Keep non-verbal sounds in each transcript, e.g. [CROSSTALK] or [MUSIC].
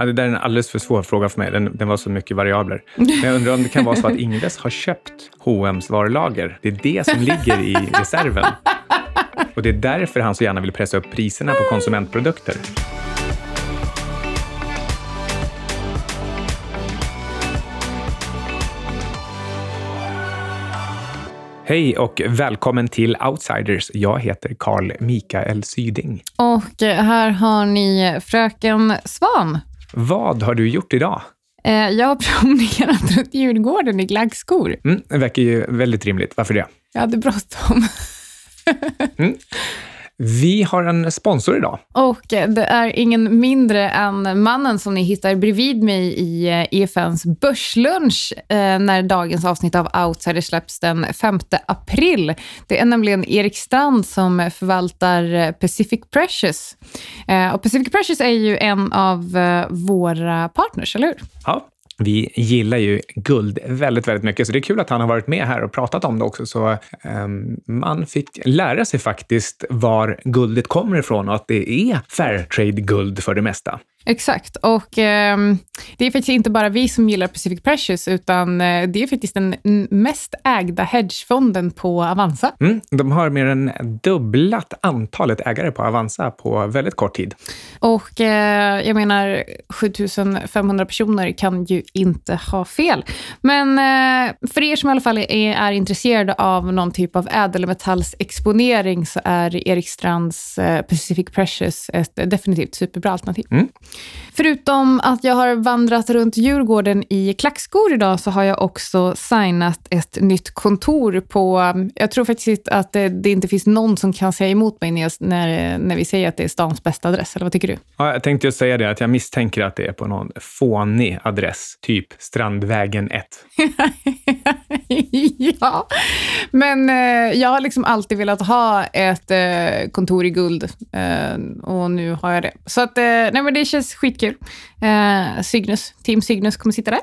Ja, det där är en alldeles för svår fråga för mig. Den, den var så mycket variabler. Men jag undrar om det kan vara så att Ingves har köpt H&M's varulager. Det är det som ligger i reserven. Och det är därför han så gärna vill pressa upp priserna på konsumentprodukter. Hej och välkommen till Outsiders. Jag heter Carl Mikael Syding. Och här har ni Fröken Svan. Vad har du gjort idag? Eh, jag har [LAUGHS] promenerat runt Djurgården i glaggskor. Mm, det verkar ju väldigt rimligt. Varför det? Jag hade bråttom. [LAUGHS] mm. Vi har en sponsor idag. Och det är ingen mindre än mannen som ni hittar bredvid mig i EFNs eh, e börslunch eh, när dagens avsnitt av Outsider släpps den 5 april. Det är nämligen Erik Strand som förvaltar Pacific Precious. Eh, och Pacific Precious är ju en av våra partners, eller hur? Ja, vi gillar ju guld väldigt, väldigt mycket, så det är kul att han har varit med här och pratat om det också. Så um, man fick lära sig faktiskt var guldet kommer ifrån och att det är Fairtrade-guld för det mesta. Exakt. Och eh, det är faktiskt inte bara vi som gillar Pacific Precious, utan eh, det är faktiskt den mest ägda hedgefonden på Avanza. Mm, de har mer än dubblat antalet ägare på Avanza på väldigt kort tid. Och eh, jag menar, 7500 personer kan ju inte ha fel. Men eh, för er som i alla fall är, är intresserade av någon typ av ädelmetallsexponering så är Erik Strands eh, Pacific Precious ett definitivt superbra alternativ. Mm. Förutom att jag har vandrat runt Djurgården i klackskor idag så har jag också signat ett nytt kontor på... Jag tror faktiskt att det, det inte finns någon som kan säga emot mig när, när, när vi säger att det är stans bästa adress. Eller vad tycker du? Ja, jag tänkte just säga det, att jag misstänker att det är på någon fånig adress, typ Strandvägen 1. [LAUGHS] ja, men eh, jag har liksom alltid velat ha ett eh, kontor i guld eh, och nu har jag det. Så att, eh, nej, men det känns skitkul. Eh, Cygnus, Team Cygnus kommer sitta där.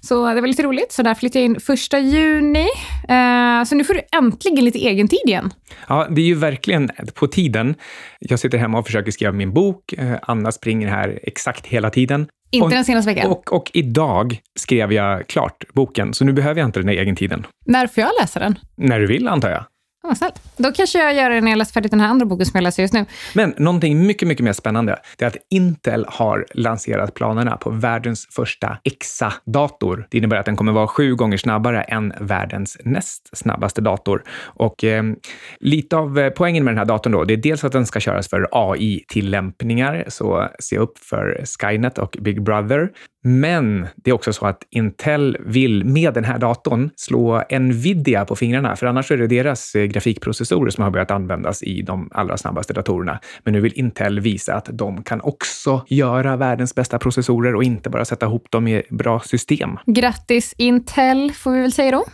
Så det var lite roligt. Så där flyttade jag in första juni. Eh, så nu får du äntligen lite egen tid igen. Ja, det är ju verkligen på tiden. Jag sitter hemma och försöker skriva min bok. Eh, Anna springer här exakt hela tiden. Inte och, den senaste veckan? Och, och, idag skrev jag klart boken, så nu behöver jag inte den här egen tiden. När får jag läsa den? När du vill, antar jag. Ja, snällt. Då kanske jag gör det när jag läst färdigt den här andra boken som jag läser just nu. Men någonting mycket, mycket mer spännande, det är att Intel har lanserat planerna på världens första EXA-dator. Det innebär att den kommer vara sju gånger snabbare än världens näst snabbaste dator. Och eh, lite av eh, poängen med den här datorn då, det är dels att den ska köras för AI-tillämpningar, så se upp för Skynet och Big Brother. Men det är också så att Intel vill med den här datorn slå Nvidia på fingrarna, för annars är det deras eh, grafikprocessorer som har börjat användas i de allra snabbaste datorerna. Men nu vill Intel visa att de kan också göra världens bästa processorer och inte bara sätta ihop dem i bra system. Grattis Intel, får vi väl säga då.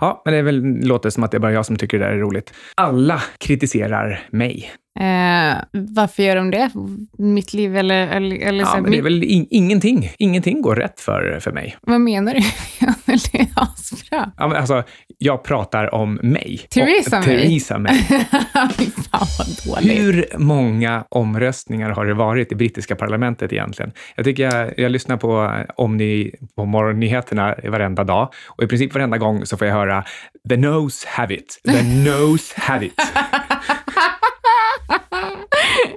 Ja, men det väl, låter som att det är bara jag som tycker det där är roligt. Alla kritiserar mig. Eh, varför gör de det? Mitt liv eller... eller, eller ja, så, men det är väl in, ingenting. Ingenting går rätt för, för mig. Vad menar du? [LAUGHS] det är asbra. Ja, men alltså, jag pratar om mig. Theresa May. Theresa May. [LAUGHS] Fan vad dåligt. Hur många omröstningar har det varit i brittiska parlamentet egentligen? Jag tycker jag, jag lyssnar på om ni på morgonnyheterna varenda dag och i princip varenda gång så får jag höra “the nose have it”, “the nose have it”. [LAUGHS]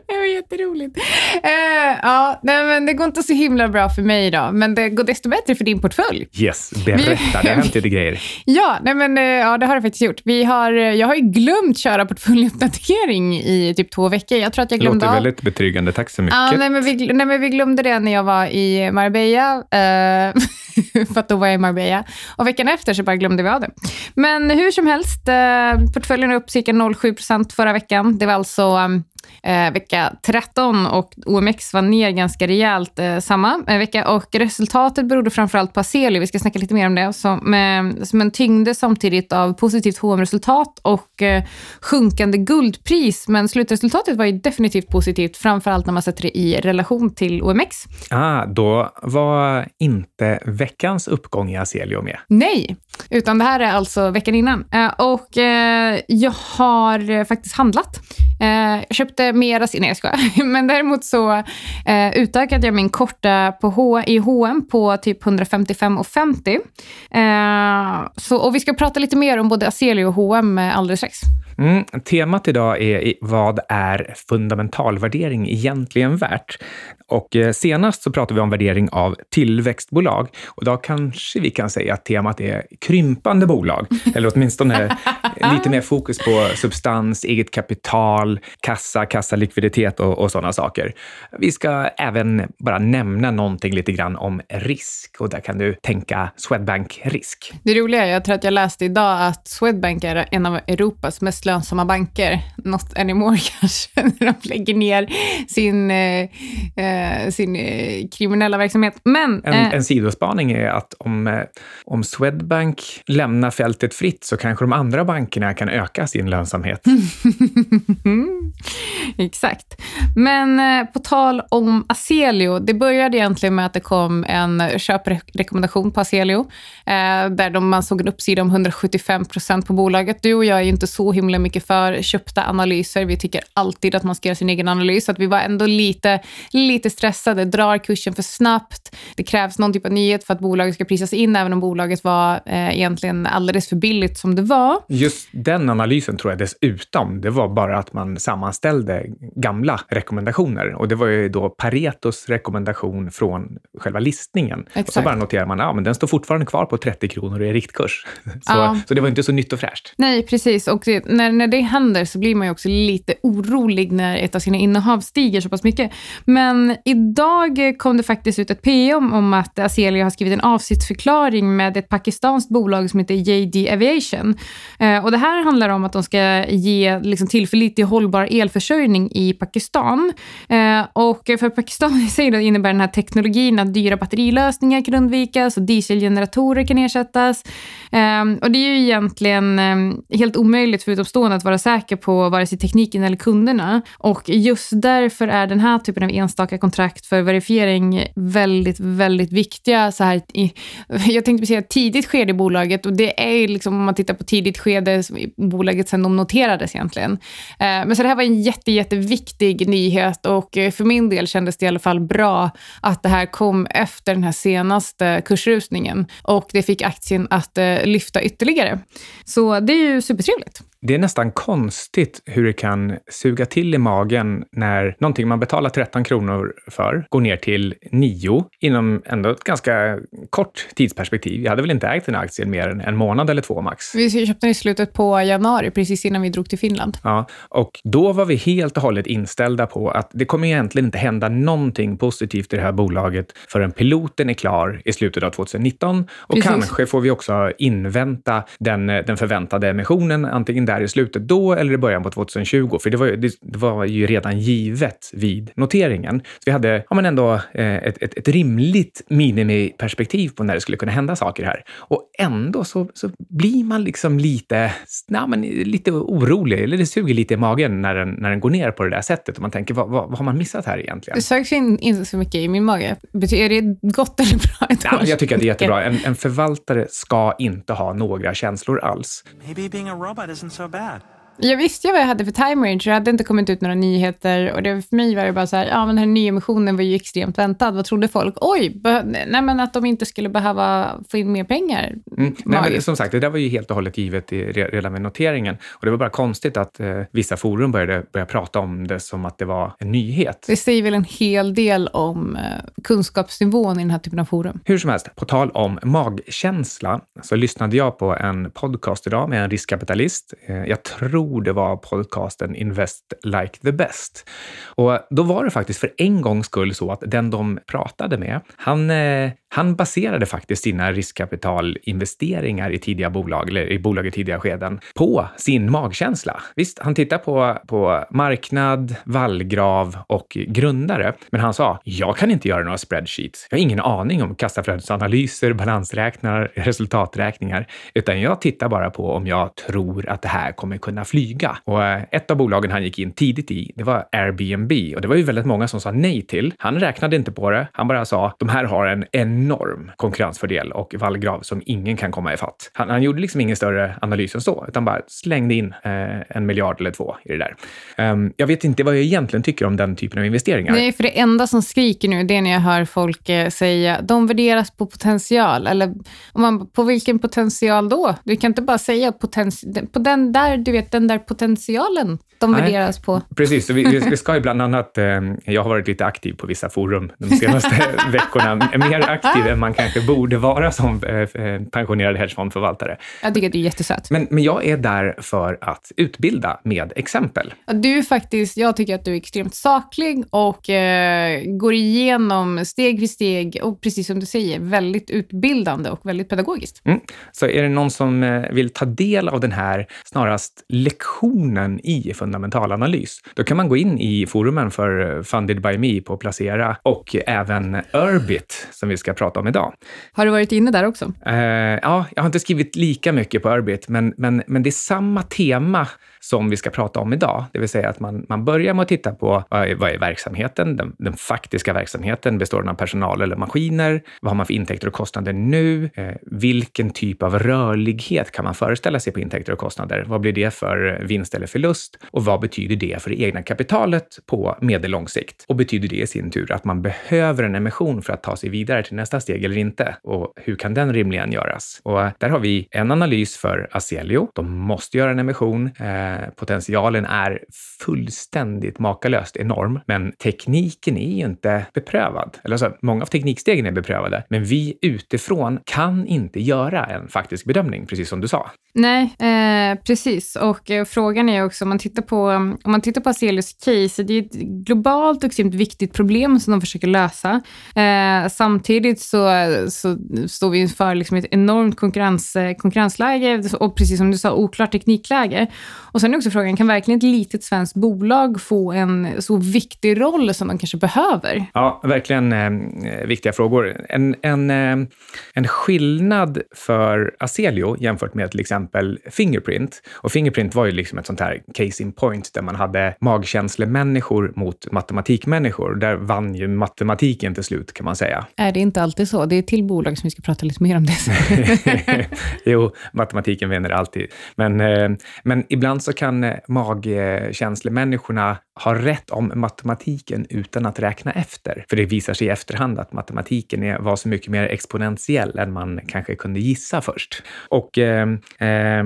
det var jätteroligt. Uh, ja, nej, men det går inte så himla bra för mig idag, men det går desto bättre för din portfölj. Yes, berätta. det har hänt lite grejer. [LAUGHS] Ja, nej, men, uh, ja, det har det faktiskt gjort. Vi har, uh, jag har ju glömt köra portföljuppdatering i typ två veckor. Jag tror att jag glömde Det låter väldigt betryggande. Tack så mycket. Ja, nej, men vi, nej, men vi glömde det när jag var i Marbella. [LAUGHS] för att då var jag i Marbella. Och veckan efter så bara glömde vi av det. Men hur som helst, portföljen är upp cirka 0,7% förra veckan. Det var alltså eh, vecka 13 och OMX var ner ganska rejält eh, samma eh, vecka. Och resultatet berodde framförallt på Aselio, vi ska snacka lite mer om det, som, med, som en tyngde samtidigt av positivt HM-resultat och eh, sjunkande guldpris. Men slutresultatet var ju definitivt positivt, framförallt när man sätter det i relation till OMX. Ah, då var inte veckans uppgång i Aselio med? Nej, utan det här är alltså veckan innan. Eh, och eh, jag har faktiskt handlat Eh, Eh, jag köpte mera, nej jag skojar. [LAUGHS] Men däremot så eh, utökade jag min korta på H, i H&M på typ 155,50. Eh, och vi ska prata lite mer om både Aselio och H&M alldeles strax. Mm, temat idag är vad är fundamentalvärdering egentligen värt? Och eh, senast så pratade vi om värdering av tillväxtbolag och idag kanske vi kan säga att temat är krympande bolag, [LAUGHS] eller åtminstone lite mer fokus på substans, eget kapital, kassa, kassalikviditet och, och sådana saker. Vi ska även bara nämna någonting lite grann om risk och där kan du tänka Swedbank-risk. Det roliga är, jag tror att jag läste idag att Swedbank är en av Europas mest lönsamma banker, not anymore [LAUGHS] kanske, när de lägger ner sin eh, Eh, sin eh, kriminella verksamhet. Men, en, eh, en sidospaning är att om, eh, om Swedbank lämnar fältet fritt så kanske de andra bankerna kan öka sin lönsamhet. [LAUGHS] Exakt. Men eh, på tal om Aselio, det började egentligen med att det kom en köprekommendation på Aselio, där de, man såg en uppsida om 175 procent på bolaget. Du och jag är inte så himla mycket för köpta analyser. Vi tycker alltid att man ska göra sin egen analys, så att vi var ändå lite, lite stressade, drar kursen för snabbt. Det krävs någon typ av nyhet för att bolaget ska prisas in, även om bolaget var eh, egentligen alldeles för billigt som det var. Just den analysen tror jag dessutom, det var bara att man sammanställde gamla rekommendationer. Och det var ju då Paretos rekommendation från själva listningen. Exakt. Och så bara noterar man, ja men den står fortfarande kvar på 30 kronor i riktkurs. [LAUGHS] Så, ja. så det var inte så nytt och fräscht. Nej, precis. Och det, när, när det händer så blir man ju också lite orolig när ett av sina innehav stiger så pass mycket. Men idag kom det faktiskt ut ett PM om att Azelia har skrivit en avsiktsförklaring med ett pakistanskt bolag som heter JD Aviation. Eh, och det här handlar om att de ska ge liksom, tillförlitlig hållbar elförsörjning i Pakistan. Eh, och för Pakistan [LAUGHS] i sig innebär den här teknologin att dyra batterilösningar kan undvikas och dieselgeneratorer kan ersättas. Eh, och det är ju egentligen helt omöjligt förutom utomstående att vara säker på vare sig tekniken eller kunderna. Och just därför är den här typen av enstaka kontrakt för verifiering väldigt, väldigt viktiga. Så här, i, [LAUGHS] jag tänkte säga tidigt skede i bolaget och det är ju liksom om man tittar på tidigt skede i bolaget sen de noterades egentligen. Eh, men så det här var en jätte, jätteviktig nyhet och eh, för min del kändes det i alla fall bra att det här kom efter den här senaste kursrusningen och det fick aktien att eh, lyfta ytterligare. Så det är ju supertrevligt. Det är nästan konstigt hur det kan suga till i magen när någonting man betalar 13 kronor för går ner till 9 inom ändå ett ganska kort tidsperspektiv. Jag hade väl inte ägt den aktien mer än en månad eller två max. Vi köpte den i slutet på januari, precis innan vi drog till Finland. Ja, och då var vi helt och hållet inställda på att det kommer egentligen inte hända någonting positivt i det här bolaget förrän piloten är klar i slutet av 2019. Och precis. kanske får vi också invänta den, den förväntade emissionen, antingen där där i slutet då eller i början på 2020? För det var, det, det var ju redan givet vid noteringen. Så vi hade ja, men ändå eh, ett, ett, ett rimligt minimiperspektiv på när det skulle kunna hända saker här. Och ändå så, så blir man liksom lite, na, men lite orolig, eller det suger lite i magen när den, när den går ner på det där sättet. Och man tänker, vad, vad, vad har man missat här egentligen? Det sögs in, inte så mycket i min mage. Är det gott eller bra? Ja, jag tycker att det är jättebra. En, en förvaltare ska inte ha några känslor alls. Maybe being a robot isn't so bad. Jag visste ju vad jag hade för time range. Det hade inte kommit ut några nyheter och det, för mig var det bara så här, ja men den här nyemissionen var ju extremt väntad. Vad trodde folk? Oj, nej men att de inte skulle behöva få in mer pengar. Mm, nej, men som sagt, det där var ju helt och hållet givet i, redan med noteringen. Och det var bara konstigt att eh, vissa forum började börja prata om det som att det var en nyhet. Det säger väl en hel del om eh, kunskapsnivån i den här typen av forum. Hur som helst, på tal om magkänsla så lyssnade jag på en podcast idag med en riskkapitalist. Eh, jag tror tror det var podcasten Invest like the best. Och då var det faktiskt för en gångs skull så att den de pratade med, han, eh, han baserade faktiskt sina riskkapitalinvesteringar i tidiga bolag, eller i bolag i tidiga skeden, på sin magkänsla. Visst, han tittar på, på marknad, vallgrav och grundare, men han sa, jag kan inte göra några spreadsheets. Jag har ingen aning om kassaflödesanalyser, balansräkningar, resultaträkningar, utan jag tittar bara på om jag tror att det här kommer kunna flyga. Och eh, ett av bolagen han gick in tidigt i, det var Airbnb. Och det var ju väldigt många som sa nej till. Han räknade inte på det. Han bara sa, de här har en enorm konkurrensfördel och vallgrav som ingen kan komma ifatt. Han, han gjorde liksom ingen större analys än så, utan bara slängde in eh, en miljard eller två i det där. Um, jag vet inte vad jag egentligen tycker om den typen av investeringar. Nej, för det enda som skriker nu, det är när jag hör folk eh, säga, de värderas på potential. Eller om man, på vilken potential då? Du kan inte bara säga potential, på den där, du vet, den där potentialen de Nej, värderas på. Precis, vi, vi ska ju bland annat, eh, jag har varit lite aktiv på vissa forum de senaste [LAUGHS] veckorna, mer aktiv än man kanske borde vara som eh, eh, pensionerad hedgefondförvaltare. Jag tycker att du är jättesöt. Men, men jag är där för att utbilda med exempel. Du är faktiskt, jag tycker att du är extremt saklig och eh, går igenom steg för steg och precis som du säger, väldigt utbildande och väldigt pedagogiskt. Mm. Så är det någon som vill ta del av den här snarast lektionen i fundamentalanalys. Då kan man gå in i forumen för Funded by Me på Placera och även Urbit som vi ska prata om idag. Har du varit inne där också? Uh, ja, jag har inte skrivit lika mycket på Urbit, men, men, men det är samma tema som vi ska prata om idag. Det vill säga att man, man börjar med att titta på vad är, vad är verksamheten? Den, den, faktiska verksamheten. Består den av personal eller maskiner? Vad har man för intäkter och kostnader nu? Eh, vilken typ av rörlighet kan man föreställa sig på intäkter och kostnader? Vad blir det för vinst eller förlust? Och vad betyder det för det egna kapitalet på medellång sikt? Och betyder det i sin tur att man behöver en emission för att ta sig vidare till nästa steg eller inte? Och hur kan den rimligen göras? Och där har vi en analys för Aselio. De måste göra en emission. Eh, Eh, potentialen är fullständigt makalöst enorm, men tekniken är ju inte beprövad. Eller så, många av teknikstegen är beprövade, men vi utifrån kan inte göra en faktisk bedömning, precis som du sa. Nej, eh, precis. Och eh, frågan är också, om man tittar på, om man tittar på Aselius case, det är ett globalt och extremt viktigt problem som de försöker lösa. Eh, samtidigt så, så står vi inför liksom ett enormt konkurrens, eh, konkurrensläge och precis som du sa, oklart teknikläge. Och sen är också frågan, kan verkligen ett litet svenskt bolag få en så viktig roll som man kanske behöver? Ja, verkligen eh, viktiga frågor. En, en, eh, en skillnad för Aselio jämfört med till exempel Fingerprint, och Fingerprint var ju liksom ett sånt här case in point där man hade magkänslemänniskor mot matematikmänniskor. Där vann ju matematiken till slut kan man säga. Är det inte alltid så? Det är till bolag som vi ska prata lite mer om det. [LAUGHS] jo, matematiken vinner alltid. Men, eh, men ibland så kan eh, magkänslemänniskorna har rätt om matematiken utan att räkna efter. För det visar sig i efterhand att matematiken är, var så mycket mer exponentiell än man kanske kunde gissa först. Och eh, eh,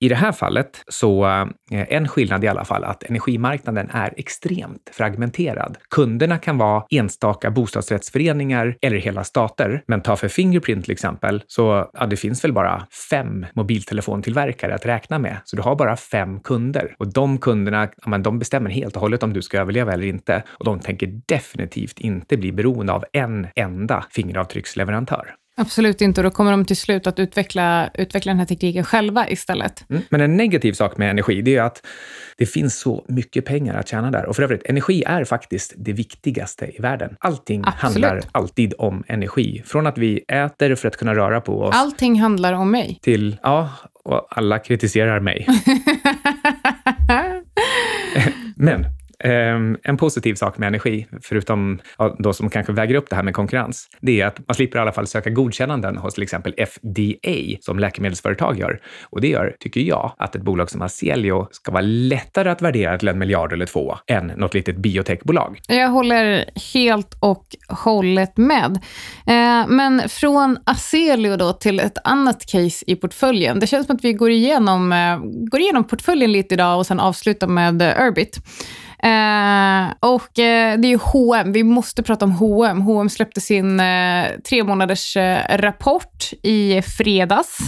i det här fallet så eh, en skillnad i alla fall att energimarknaden är extremt fragmenterad. Kunderna kan vara enstaka bostadsrättsföreningar eller hela stater. Men ta för Fingerprint till exempel, så ja, det finns väl bara fem mobiltelefontillverkare att räkna med. Så du har bara fem kunder och de kunderna, ja, men de bestämmer helt och hållet om du ska överleva eller inte. Och de tänker definitivt inte bli beroende av en enda fingeravtrycksleverantör. Absolut inte, och då kommer de till slut att utveckla, utveckla den här tekniken själva istället. Mm. Men en negativ sak med energi, det är att det finns så mycket pengar att tjäna där. Och för övrigt, energi är faktiskt det viktigaste i världen. Allting Absolut. handlar alltid om energi. Från att vi äter för att kunna röra på oss. Allting handlar om mig. Till, ja, och alla kritiserar mig. [LAUGHS] Men Ehm, en positiv sak med energi, förutom då som kanske väger upp det här med konkurrens, det är att man slipper i alla fall söka godkännanden hos till exempel FDA som läkemedelsföretag gör. Och det gör, tycker jag, att ett bolag som Aselio ska vara lättare att värdera till en miljard eller två än något litet biotechbolag. Jag håller helt och hållet med. Ehm, men från Aselio då till ett annat case i portföljen. Det känns som att vi går igenom, eh, går igenom portföljen lite idag och sen avslutar med eh, Urbit. Eh, och eh, det är ju H&M. Vi måste prata om H&M. H&M släppte sin eh, tre månaders eh, rapport i fredags.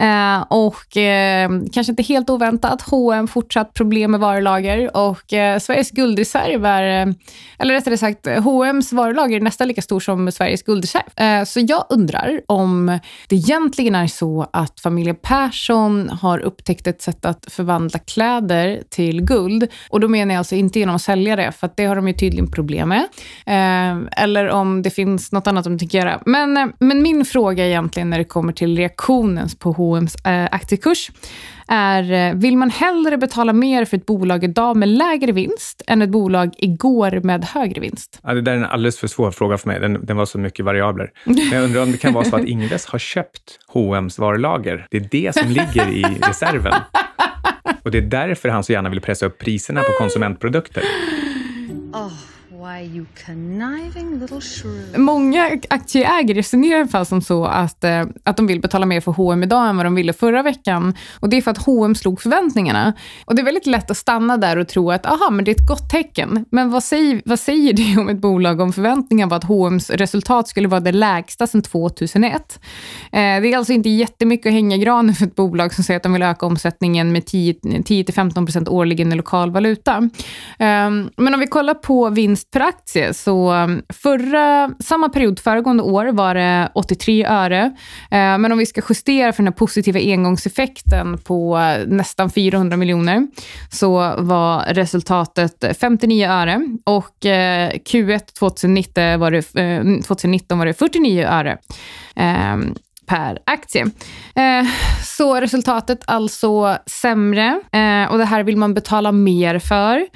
Eh, och eh, kanske inte helt oväntat, H&M fortsatt problem med varulager och eh, Sveriges guldreserv är, eh, eller rättare sagt, H&M's varulager är nästan lika stor som Sveriges guldreserv. Eh, så jag undrar om det egentligen är så att familjen Persson har upptäckt ett sätt att förvandla kläder till guld. Och då menar jag alltså inte inte genom att sälja det, för det har de ju tydligen problem med. Eh, eller om det finns något annat de tänker göra. Men, eh, men min fråga egentligen när det kommer till reaktionen på H&M's eh, aktiekurs är, eh, vill man hellre betala mer för ett bolag idag med lägre vinst än ett bolag igår med högre vinst? Ja, det där är en alldeles för svår fråga för mig. Den, den var så mycket variabler. Men jag undrar om det kan vara så att [LAUGHS] Ingves har köpt H&M's varulager. Det är det som ligger i reserven. Och det är därför han så gärna vill pressa upp priserna på konsumentprodukter. Oh. Många aktieägare resonerar i alla fall som så att, eh, att de vill betala mer för H&M idag än vad de ville förra veckan. Och Det är för att H&M slog förväntningarna. Och Det är väldigt lätt att stanna där och tro att aha, men det är ett gott tecken. Men vad säger, vad säger det om ett bolag om förväntningen var att H&M's resultat skulle vara det lägsta sedan 2001? Eh, det är alltså inte jättemycket att hänga i granen för ett bolag som säger att de vill öka omsättningen med 10-15% årligen i lokal valuta. Eh, men om vi kollar på vinst per aktie. Så um, förra, samma period föregående år var det 83 öre. Eh, men om vi ska justera för den här positiva engångseffekten på eh, nästan 400 miljoner så var resultatet 59 öre och eh, Q1 2019 var det, 2019 var det 49 öre ehm, per aktie. Eh, så resultatet alltså sämre och det här vill man betala mer för.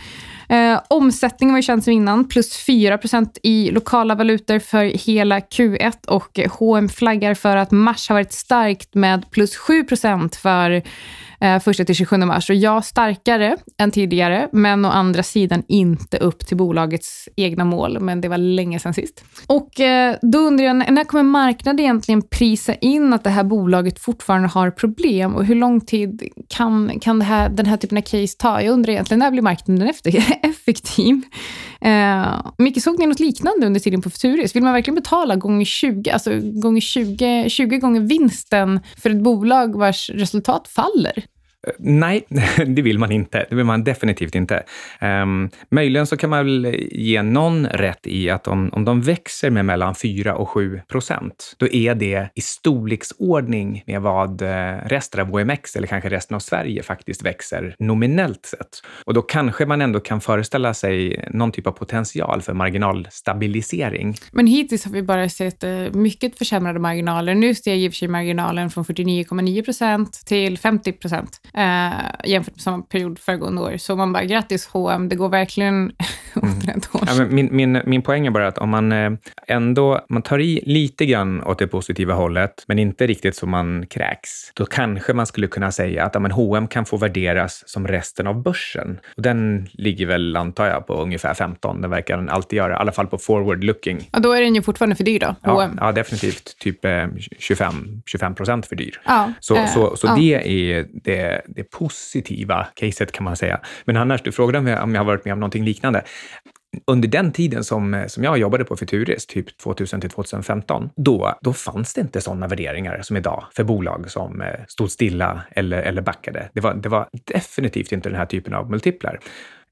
Eh, omsättningen var ju känd som innan, plus 4% i lokala valutor för hela Q1 och H&M flaggar för att mars har varit starkt med plus 7% för eh, 1 till 27 mars. Och ja, starkare än tidigare, men å andra sidan inte upp till bolagets egna mål. Men det var länge sedan sist. Och eh, då undrar jag, när kommer marknaden egentligen prisa in att det här bolaget fortfarande har problem? Och hur lång tid kan, kan det här, den här typen av case ta? Jag undrar egentligen, när blir marknaden [LAUGHS] efter, effektiv? Eh, Micke, såg ni något liknande under tiden på Futuris? Vill man verkligen betala gånger 20, alltså gånger 20, 20 gånger vinsten för ett bolag vars resultat faller? Nej, [LAUGHS] det vill man inte. Det vill man definitivt inte. Um, möjligen så kan man väl ge någon rätt i att om, om de växer med mellan 4 och 7 procent, då är det i storleksordning med vad eh, resten av OMX eller kanske resten av Sverige faktiskt växer nominellt sett. Och då kanske man ändå kan föreställa sig någon typ av potential för marginalstabilisering. Men hittills har vi bara sett eh, mycket försämrade marginaler. Nu steg i och för sig marginalen från 49,9 procent till 50 procent eh, jämfört med samma period föregående år. Så man bara, grattis H&M, det går verkligen [LAUGHS] åt rätt håll. Ja, min, min, min poäng är bara att om man eh, ändå man tar i lite grann åt det positiva hållet, men inte riktigt så man kräks, då kanske man skulle kunna säga att ja, men H&M kan få värderas som resten av börsen. Och den ligger väl, antar jag, på ungefär 15. Den verkar den alltid göra, i alla fall på forward looking. Ja, då är den ju fortfarande för dyr då. Ja, ja definitivt. Typ eh, 25, 25 procent för dyr. Ja, så eh, så, så ja. det är det, det positiva caset kan man säga. Men annars, du frågade om jag, om jag har varit med om någonting liknande under den tiden som, som jag jobbade på Futuris, typ 2000 till 2015, då, då fanns det inte sådana värderingar som idag för bolag som eh, stod stilla eller, eller backade. Det var, det var definitivt inte den här typen av multiplar.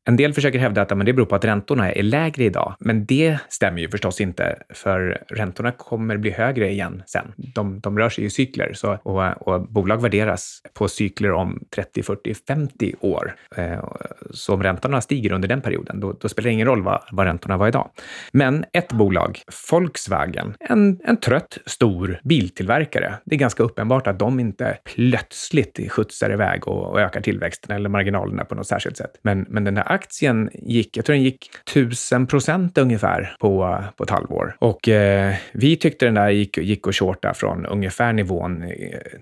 En del försöker hävda att men det beror på att räntorna är lägre idag, men det stämmer ju förstås inte, för räntorna kommer bli högre igen sen. De, de rör sig i cykler så, och, och bolag värderas på cykler om 30, 40, 50 år. Eh, så om räntorna stiger under den perioden, då, då spelar det ingen roll vad, vad räntorna var idag. Men ett bolag, Volkswagen, en, en trött, stor biltillverkare. Det är ganska uppenbart att de inte plötsligt skjutsar iväg och, och ökar tillväxten eller marginalerna på något särskilt sätt. Men, men den här aktien gick, jag tror den gick 1000 procent ungefär på, på ett halvår. Och eh, vi tyckte den där gick, gick att shorta från ungefär nivån eh,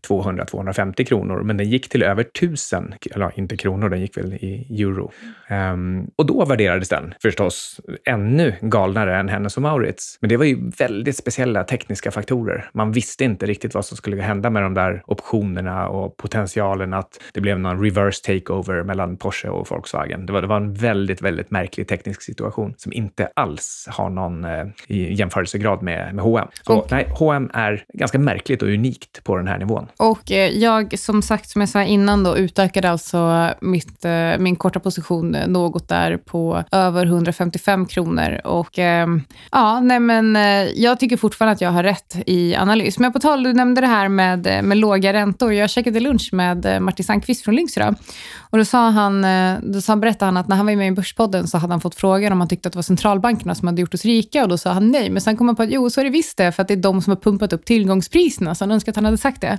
200-250 kronor, men den gick till över 1000, eller inte kronor, den gick väl i euro. Um, och då värderades den förstås ännu galnare än Hennes och Maurits. Men det var ju väldigt speciella tekniska faktorer. Man visste inte riktigt vad som skulle hända med de där optionerna och potentialen att det blev någon reverse takeover mellan Porsche och Volkswagen. Det var, det var en väldigt, väldigt märklig teknisk situation som inte alls har någon eh, jämförelsegrad med, med H&M. Så och, nej, H&M är ganska märkligt och unikt på den här nivån. Och eh, jag, som sagt, som jag sa innan, då, utökade alltså mitt, eh, min korta position något där på över 155 kronor. Och eh, ja, nej men eh, jag tycker fortfarande att jag har rätt i analys. Men på tal, du nämnde det här med, eh, med låga räntor. Jag käkade lunch med Martin Sandqvist från Lynx idag. Och då, sa han, då sa, berättade han att när han var med i Börspodden så hade han fått frågan om han tyckte att det var centralbankerna som hade gjort oss rika och då sa han nej. Men sen kom han på att jo, så är det visst det, för att det är de som har pumpat upp tillgångspriserna, så han önskade att han hade sagt det.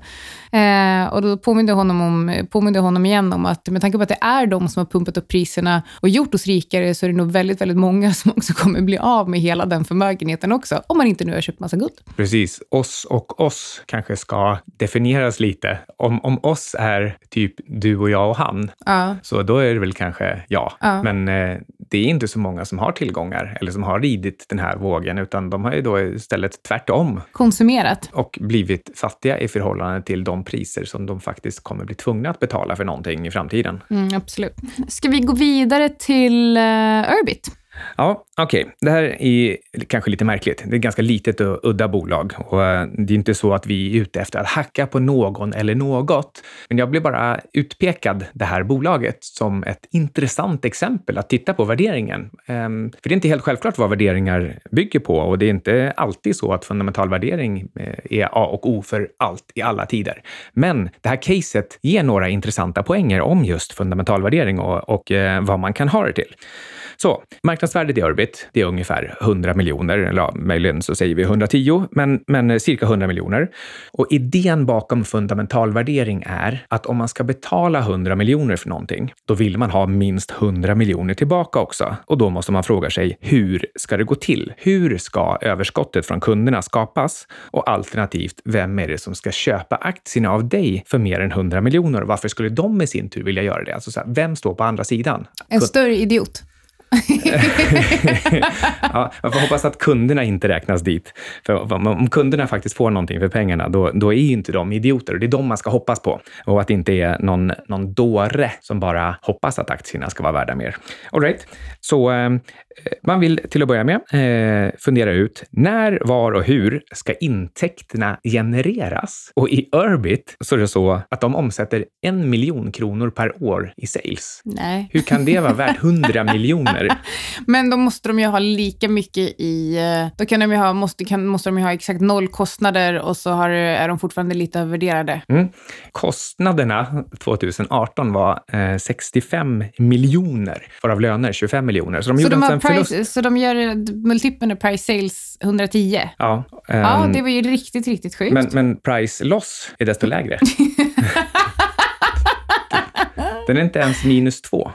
Eh, och då påminde honom, om, påminde honom igen om att med tanke på att det är de som har pumpat upp priserna och gjort oss rikare så är det nog väldigt, väldigt många som också kommer bli av med hela den förmögenheten också, om man inte nu har köpt massa guld. Precis. Oss och oss kanske ska definieras lite. Om, om oss är typ du och jag och han, Ja. så då är det väl kanske jag. Ja. Men eh, det är inte så många som har tillgångar eller som har ridit den här vågen, utan de har ju då istället tvärtom Konsumerat. och blivit fattiga i förhållande till de priser som de faktiskt kommer bli tvungna att betala för någonting i framtiden. Mm, absolut. Ska vi gå vidare till uh, Urbit? Ja, okej. Det här är kanske lite märkligt. Det är ett ganska litet och udda bolag och eh, det är inte så att vi är ute efter att hacka på någon eller något. Men jag blev bara utpekad det här bolaget som ett intressant exempel att titta på värderingen. Ehm, för det är inte helt självklart vad värderingar bygger på och det är inte alltid så att fundamental värdering eh, är A och O för allt i alla tider. Men det här caset ger några intressanta poänger om just fundamental värdering och, och eh, vad man kan ha det till. Så marknadsvärdet i Urbit, det är ungefär 100 miljoner, eller ja, möjligen så säger vi 110, men, men cirka 100 miljoner. Och idén bakom fundamental värdering är att om man ska betala 100 miljoner för någonting, då vill man ha minst 100 miljoner tillbaka också. Och då måste man fråga sig, hur ska det gå till? Hur ska överskottet från kunderna skapas? Och alternativt, vem är det som ska köpa aktierna av dig för mer än 100 miljoner? Varför skulle de i sin tur vilja göra det? Alltså, så här, vem står på andra sidan? En större idiot. [LAUGHS] ja, man får hoppas att kunderna inte räknas dit. För om kunderna faktiskt får någonting för pengarna, då, då är ju inte de idioter. Det är de man ska hoppas på. Och att det inte är någon, någon dåre som bara hoppas att aktierna ska vara värda mer. All right. Så eh, man vill till att börja med eh, fundera ut när, var och hur ska intäkterna genereras? Och i Urbit så är det så att de omsätter en miljon kronor per år i sales. Nej. Hur kan det vara värt 100 [LAUGHS] miljoner? Men då måste de ju ha lika mycket i... eh, Då kan de ju ha, måste, kan, måste de ju ha exakt noll kostnader och så har, är de fortfarande lite övervärderade. Mm. Kostnaderna 2018 var eh, 65 miljoner, varav löner 25 miljoner. Så de Så gjorde de, en. Price, så de gör multipeln price sales 110. Ja, Ja, ehm, det var ju riktigt, riktigt sjukt. men, men price loss är desto lägre. [LAUGHS] Den är inte ens minus två.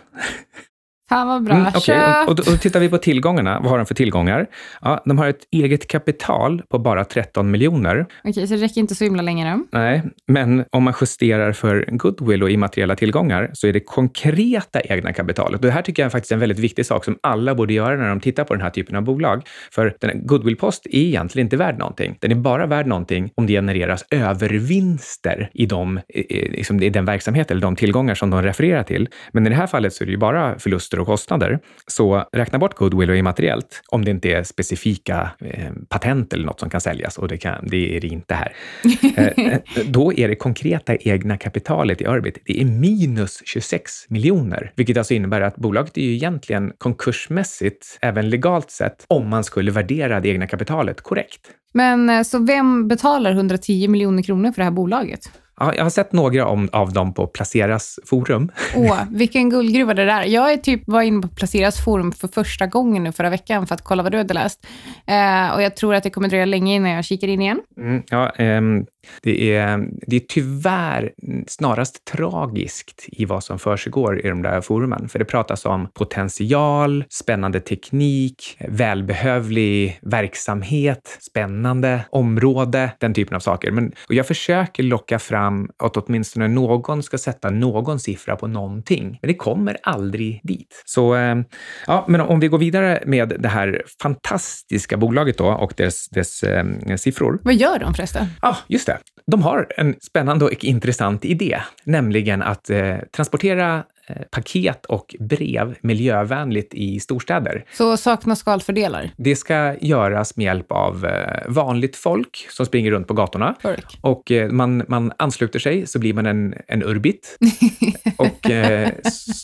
Fan vad bra. Mm, okej. Köp! och, då, och då tittar vi på tillgångarna. Vad har de för tillgångar? Ja, de har ett eget kapital på bara 13 miljoner. Okej, så det räcker inte så himla länge nu. Nej, men om man justerar för goodwill och immateriella tillgångar så är det konkreta egna kapitalet. Och det här tycker jag är faktiskt en väldigt viktig sak som alla borde göra när de tittar på den här typen av bolag. För den goodwill-post är egentligen inte värd någonting. Den är bara värd någonting om det genereras övervinster i, de, i, i- liksom i den verksamhet eller de tillgångar som de refererar till. Men i det här fallet så är det ju bara förluster och kostnader. Så räkna bort goodwill och immateriellt om det inte är specifika eh, patent eller något som kan säljas och det, kan, det är det inte här. [LAUGHS] Eh, eh, då är det konkreta egna kapitalet i Urbit, det är minus 26 miljoner, vilket alltså innebär att bolaget är ju egentligen konkursmässigt, även legalt sett, om man skulle värdera det egna kapitalet korrekt. Men eh, så vem betalar 110 miljoner kronor för det här bolaget? Ja, jag har sett några om, av dem på Placeras forum. Åh, [LAUGHS] vilken guldgruva det där. Jag är typ var inne på Placeras forum för första gången nu förra veckan för att kolla vad du hade läst. Eh, och jag tror att det kommer dröja länge innan jag kikar in igen. Mm, ja, ehm, det, är, det är tyvärr snarast tragiskt i vad som försiggår i de där forumen. För det pratas om potential, spännande teknik, välbehövlig verksamhet, spännande område, den typen av saker. Men, och jag försöker locka fram att åtminstone någon ska sätta någon siffra på någonting. Men det kommer aldrig dit. Så ehm, ja, men om vi går vidare med det här fantastiska bolaget då och dess, dess ehm, siffror. Vad gör de förresten? Ja, just det. De har en spännande och intressant idé, nämligen att eh, transportera paket och brev miljövänligt i storstäder. Så saknas skalfördelar? Det ska göras med hjälp av eh, vanligt folk som springer runt på gatorna. Burk. Och eh, man, man ansluter sig så blir man en, en urbit. [LAUGHS] och eh,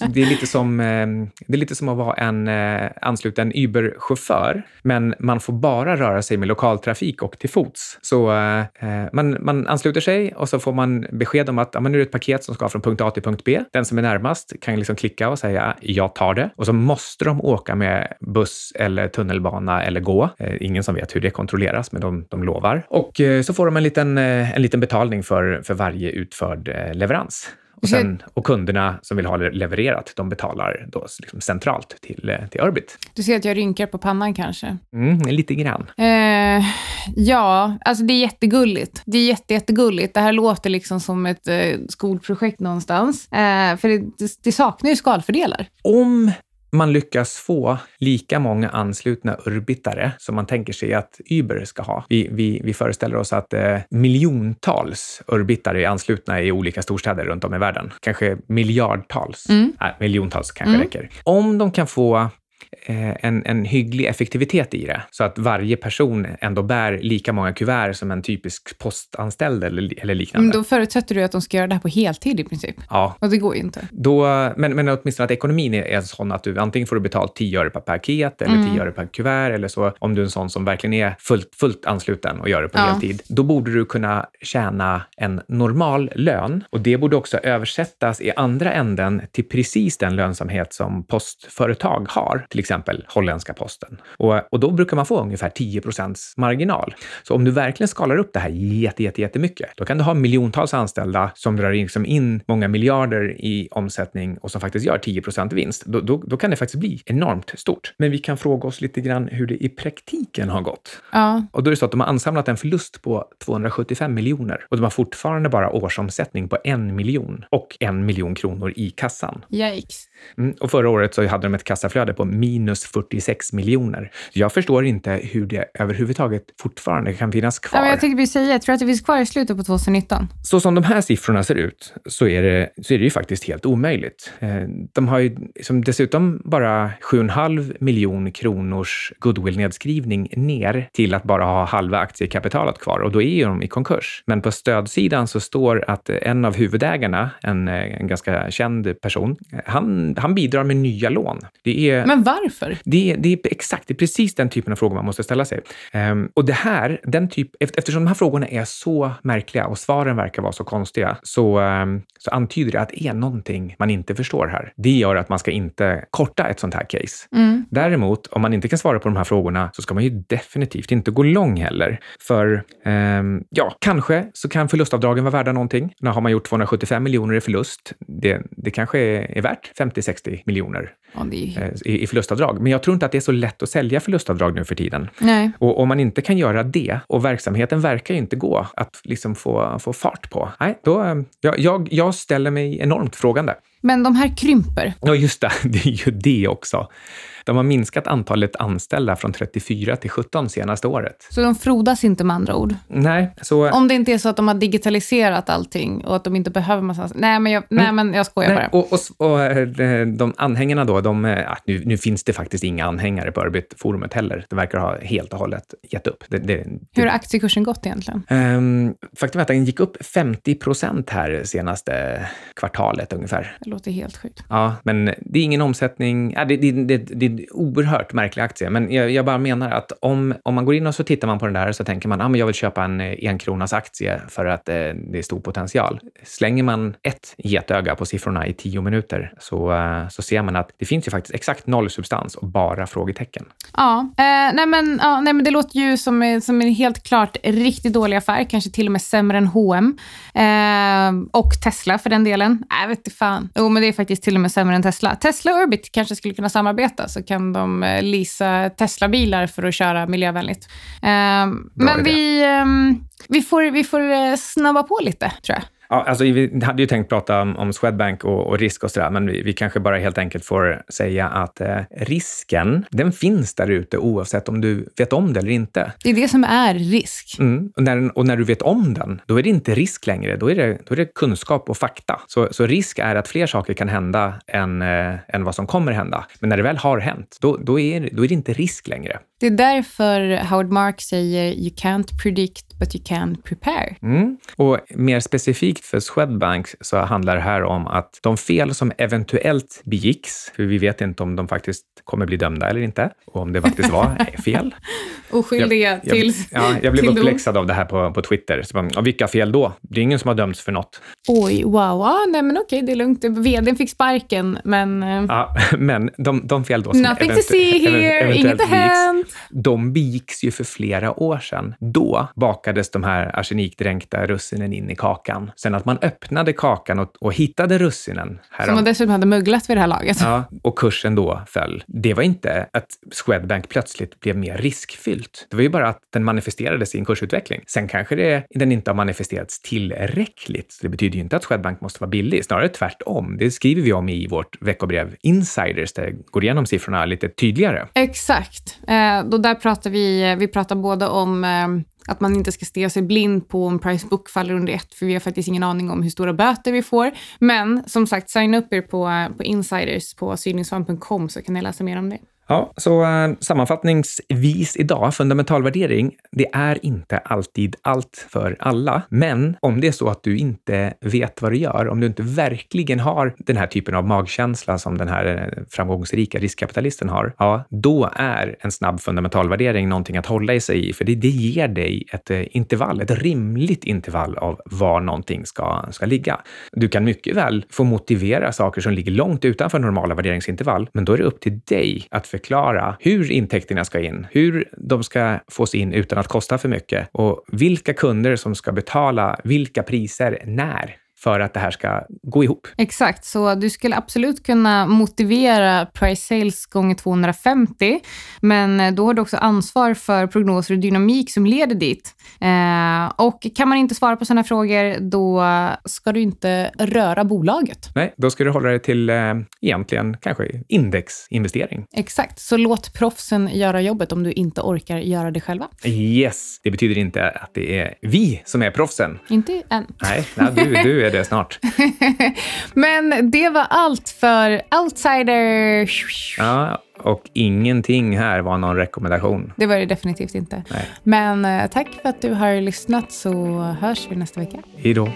det, är lite som, eh, det är lite som att vara en eh, ansluten Uber-chaufför, men man får bara röra sig med lokaltrafik och till fots. Så eh, eh, man, man ansluter sig och så får man besked om att ja, men nu är det ett paket som ska från punkt A till punkt B. Den som är närmast helst kan liksom klicka och säga jag tar det och så måste de åka med buss eller tunnelbana eller gå. Eh, ingen som vet hur det kontrolleras, men de, de lovar. Och eh, så får de en liten, eh, en liten betalning för, för varje utförd eh, leverans. Och, sen, och kunderna som vill ha det levererat, de betalar då liksom centralt till, eh, till Urbit. Du ser att jag rynkar på pannan kanske. Mm, lite grann. Eh, ja, alltså det är jättegulligt. Det är jätte, jättegulligt. Det här låter liksom som ett eh, skolprojekt någonstans. Eh, för det, det, det saknar ju skalfördelar. Om man lyckas få lika många anslutna urbitare som man tänker sig att Uber ska ha. Vi, vi, vi föreställer oss att eh, miljontals urbitare är anslutna i olika storstäder runt om i världen. Kanske miljardtals. Mm. Nej, miljontals kanske mm. räcker. Om de kan få en, en hygglig effektivitet i det, så att varje person ändå bär lika många kuvert som en typisk postanställd eller, eller liknande. Men då förutsätter du att de ska göra det här på heltid i princip? Ja. Och det går ju inte. Då, men, men åtminstone att ekonomin är, är sån att du antingen får du betalt 10 öre per paket eller mm. 10 öre per kuvert eller så, om du är en sån som verkligen är fullt, fullt ansluten och gör det på ja. heltid. Då borde du kunna tjäna en normal lön och det borde också översättas i andra änden till precis den lönsamhet som postföretag har. Till exempel holländska posten. Och, och då brukar man få ungefär 10 procents marginal. Så om du verkligen skalar upp det här jätte, jätte, jättemycket, då kan du ha miljontals anställda som drar in, liksom in många miljarder i omsättning och som faktiskt gör 10 procent vinst. Då, då, då, kan det faktiskt bli enormt stort. Men vi kan fråga oss lite grann hur det i praktiken har gått. Ja. Och då är det så att de har ansamlat en förlust på 275 miljoner och de har fortfarande bara årsomsättning på en miljon och en miljon kronor i kassan. Yikes. Mm, och förra året så hade de ett kassaflöde på minus 46 miljoner. Jag förstår inte hur det överhuvudtaget fortfarande kan finnas kvar. Ja, jag tänkte precis säga, jag tror att det finns kvar i slutet på 2019. Så som de här siffrorna ser ut så är det, så är det ju faktiskt helt omöjligt. Eh, de har ju liksom dessutom bara 7,5 miljon kronors goodwill-nedskrivning ner till att bara ha halva aktiekapitalet kvar och då är de i konkurs. Men på stödsidan så står att en av huvudägarna, en, en ganska känd person, han han, bidrar med nya lån. Det är, Men varför? Det, det är exakt, det är precis den typen av frågor man måste ställa sig. Um, och det här, den typ, eftersom de här frågorna är så märkliga och svaren verkar vara så konstiga, så, um, så antyder det att det är någonting man inte förstår här. Det gör att man ska inte korta ett sånt här case. Mm. Däremot, om man inte kan svara på de här frågorna så ska man ju definitivt inte gå lång heller. För um, ja, kanske så kan förlustavdragen vara värda någonting. När har man gjort 275 miljoner i förlust? Det, det kanske är, är värt 50 50-60 miljoner ja, är... Eh, i, i förlustavdrag. Men jag tror inte att det är så lätt att sälja förlustavdrag nu för tiden. Nej. Och om man inte kan göra det och verksamheten verkar inte gå att liksom få, få fart på, nej, då, eh, jag, jag, jag ställer mig enormt frågande. Men de här krymper. Ja, just det. [LAUGHS] Det är ju det också. De har minskat antalet anställda från 34 till 17 senaste året. Så de frodas inte med andra ord? Nej. Så... Om det inte är så att de har digitaliserat allting och att de inte behöver massa... Nej, men jag, nej, men jag skojar nej, bara. Och, och, och, eh, de anhängarna då, de, eh, nu, nu, finns det faktiskt inga anhängare på Urbit-forumet heller. Det verkar ha helt och hållet gett upp. Det, det, Hur har aktiekursen gått egentligen? Um, faktum är att den gick upp 50 procent här senaste kvartalet ungefär. Det låter helt sjukt. Ja, men det är ingen omsättning. Ja, det, det, det, en oerhört märklig aktie, men jag, jag, bara menar att om, om man går in och så tittar man på den där så tänker man att ah, jag vill köpa en eh, enkronas aktie för att eh, det är stor potential. Slänger man ett getöga på siffrorna i tio minuter så, eh, så ser man att det finns ju faktiskt exakt noll substans och bara frågetecken. Ja, eh, nej, men, ja nej, men det låter ju som, eh, som en helt klart riktigt dålig affär, kanske till och med sämre än H&M eh, och Tesla för den delen. Jag vet inte fan. Jo, men det är faktiskt till och med sämre än Tesla. Tesla och Urbit kanske skulle kunna samarbeta, så kan de eh, leasa Tesla-bilar för att köra miljövänligt. Um, men vi, um, vi, får, vi får eh, snabba på lite, tror jag. Ja, alltså, vi hade ju tänkt prata om, om Swedbank och, och risk och sådär, men vi, vi, kanske bara helt enkelt får säga att eh, risken, den finns där ute oavsett om du vet om det eller inte. Det är det som är risk. Mm. Och, när, och när du vet om den, då är det inte risk längre. Då är det, då är det kunskap och fakta. Så, så risk är att fler saker kan hända än, eh, än vad som kommer hända. Men när det väl har hänt, då, då, är, då är det inte risk längre. Det är därför Howard Mark säger “You can't predict, but you can prepare”. Mm. Och mer specifikt för Swedbank så handlar det här om att de fel som eventuellt begicks, för vi vet inte om de faktiskt kommer bli dömda eller inte, och om det faktiskt var [LAUGHS] fel. Oskyldiga jag, tills... Ja, jag blev uppläxad av det här på, på Twitter. Så, och vilka fel då? Det är ingen som har dömts för något. Oj, wow. Ah, nej, men okej, det är lugnt. Vdn fick sparken, men... eh, Ja, [LAUGHS] men de, de fel då som Nothing to see here, inget har hänt. De viks ju för flera år sedan. Då bakades de här arsenikdränkta russinen in i kakan. Sen att man öppnade kakan och, och hittade russinen Som härom, man dessutom hade mugglat vid det här laget. Ja, och kursen då föll. Det var inte att Swedbank plötsligt blev mer riskfyllt. Det var ju bara att den manifesterades i en kursutveckling. Sen kanske det, den inte har manifesterats tillräckligt. Så det betyder ju inte att Swedbank måste vara billig, snarare tvärtom. Det skriver vi om i vårt veckobrev Insiders, där jag går igenom siffrorna lite tydligare. Exakt. Eh, då där pratar vi, vi pratar både om eh, att man inte ska stirra sig blind på om price book faller under ett, för vi har faktiskt ingen aning om hur stora böter vi får. Men som sagt, signa upp er på, eh, på insiders på sydningssvan.com så kan ni läsa mer om det. Ja, så eh, sammanfattningsvis idag, fundamental värdering, det är inte alltid allt för alla. Men om det är så att du inte vet vad du gör, om du inte verkligen har den här typen av magkänsla som den här eh, framgångsrika riskkapitalisten har, ja, då är en snabb fundamental värdering någonting att hålla i sig i, för det, det ger dig ett eh, intervall, ett rimligt intervall av var någonting ska, ska ligga. Du kan mycket väl få motivera saker som ligger långt utanför normala värderingsintervall, men då är det upp till dig att förklara förklara hur intäkterna ska in, hur de ska fås in utan att kosta för mycket och vilka kunder som ska betala vilka priser när för att det här ska gå ihop. Exakt, så du skulle absolut kunna motivera price sales gånger 250, men då har du också ansvar för prognoser och dynamik som leder dit. Eh, och kan man inte svara på sådana frågor, då ska du inte röra bolaget. Nej, då ska du hålla dig till eh, egentligen kanske indexinvestering. Exakt, så låt proffsen göra jobbet om du inte orkar göra det själva. Yes, det betyder inte att det är vi som är proffsen. Inte än. Nej, nej du, du är det snart. [LAUGHS] Men det var allt för Outsider. Ja, och ingenting här var någon rekommendation. Det var det definitivt inte. Nej. Men eh, tack för att du har lyssnat så hörs vi nästa vecka. Hej då.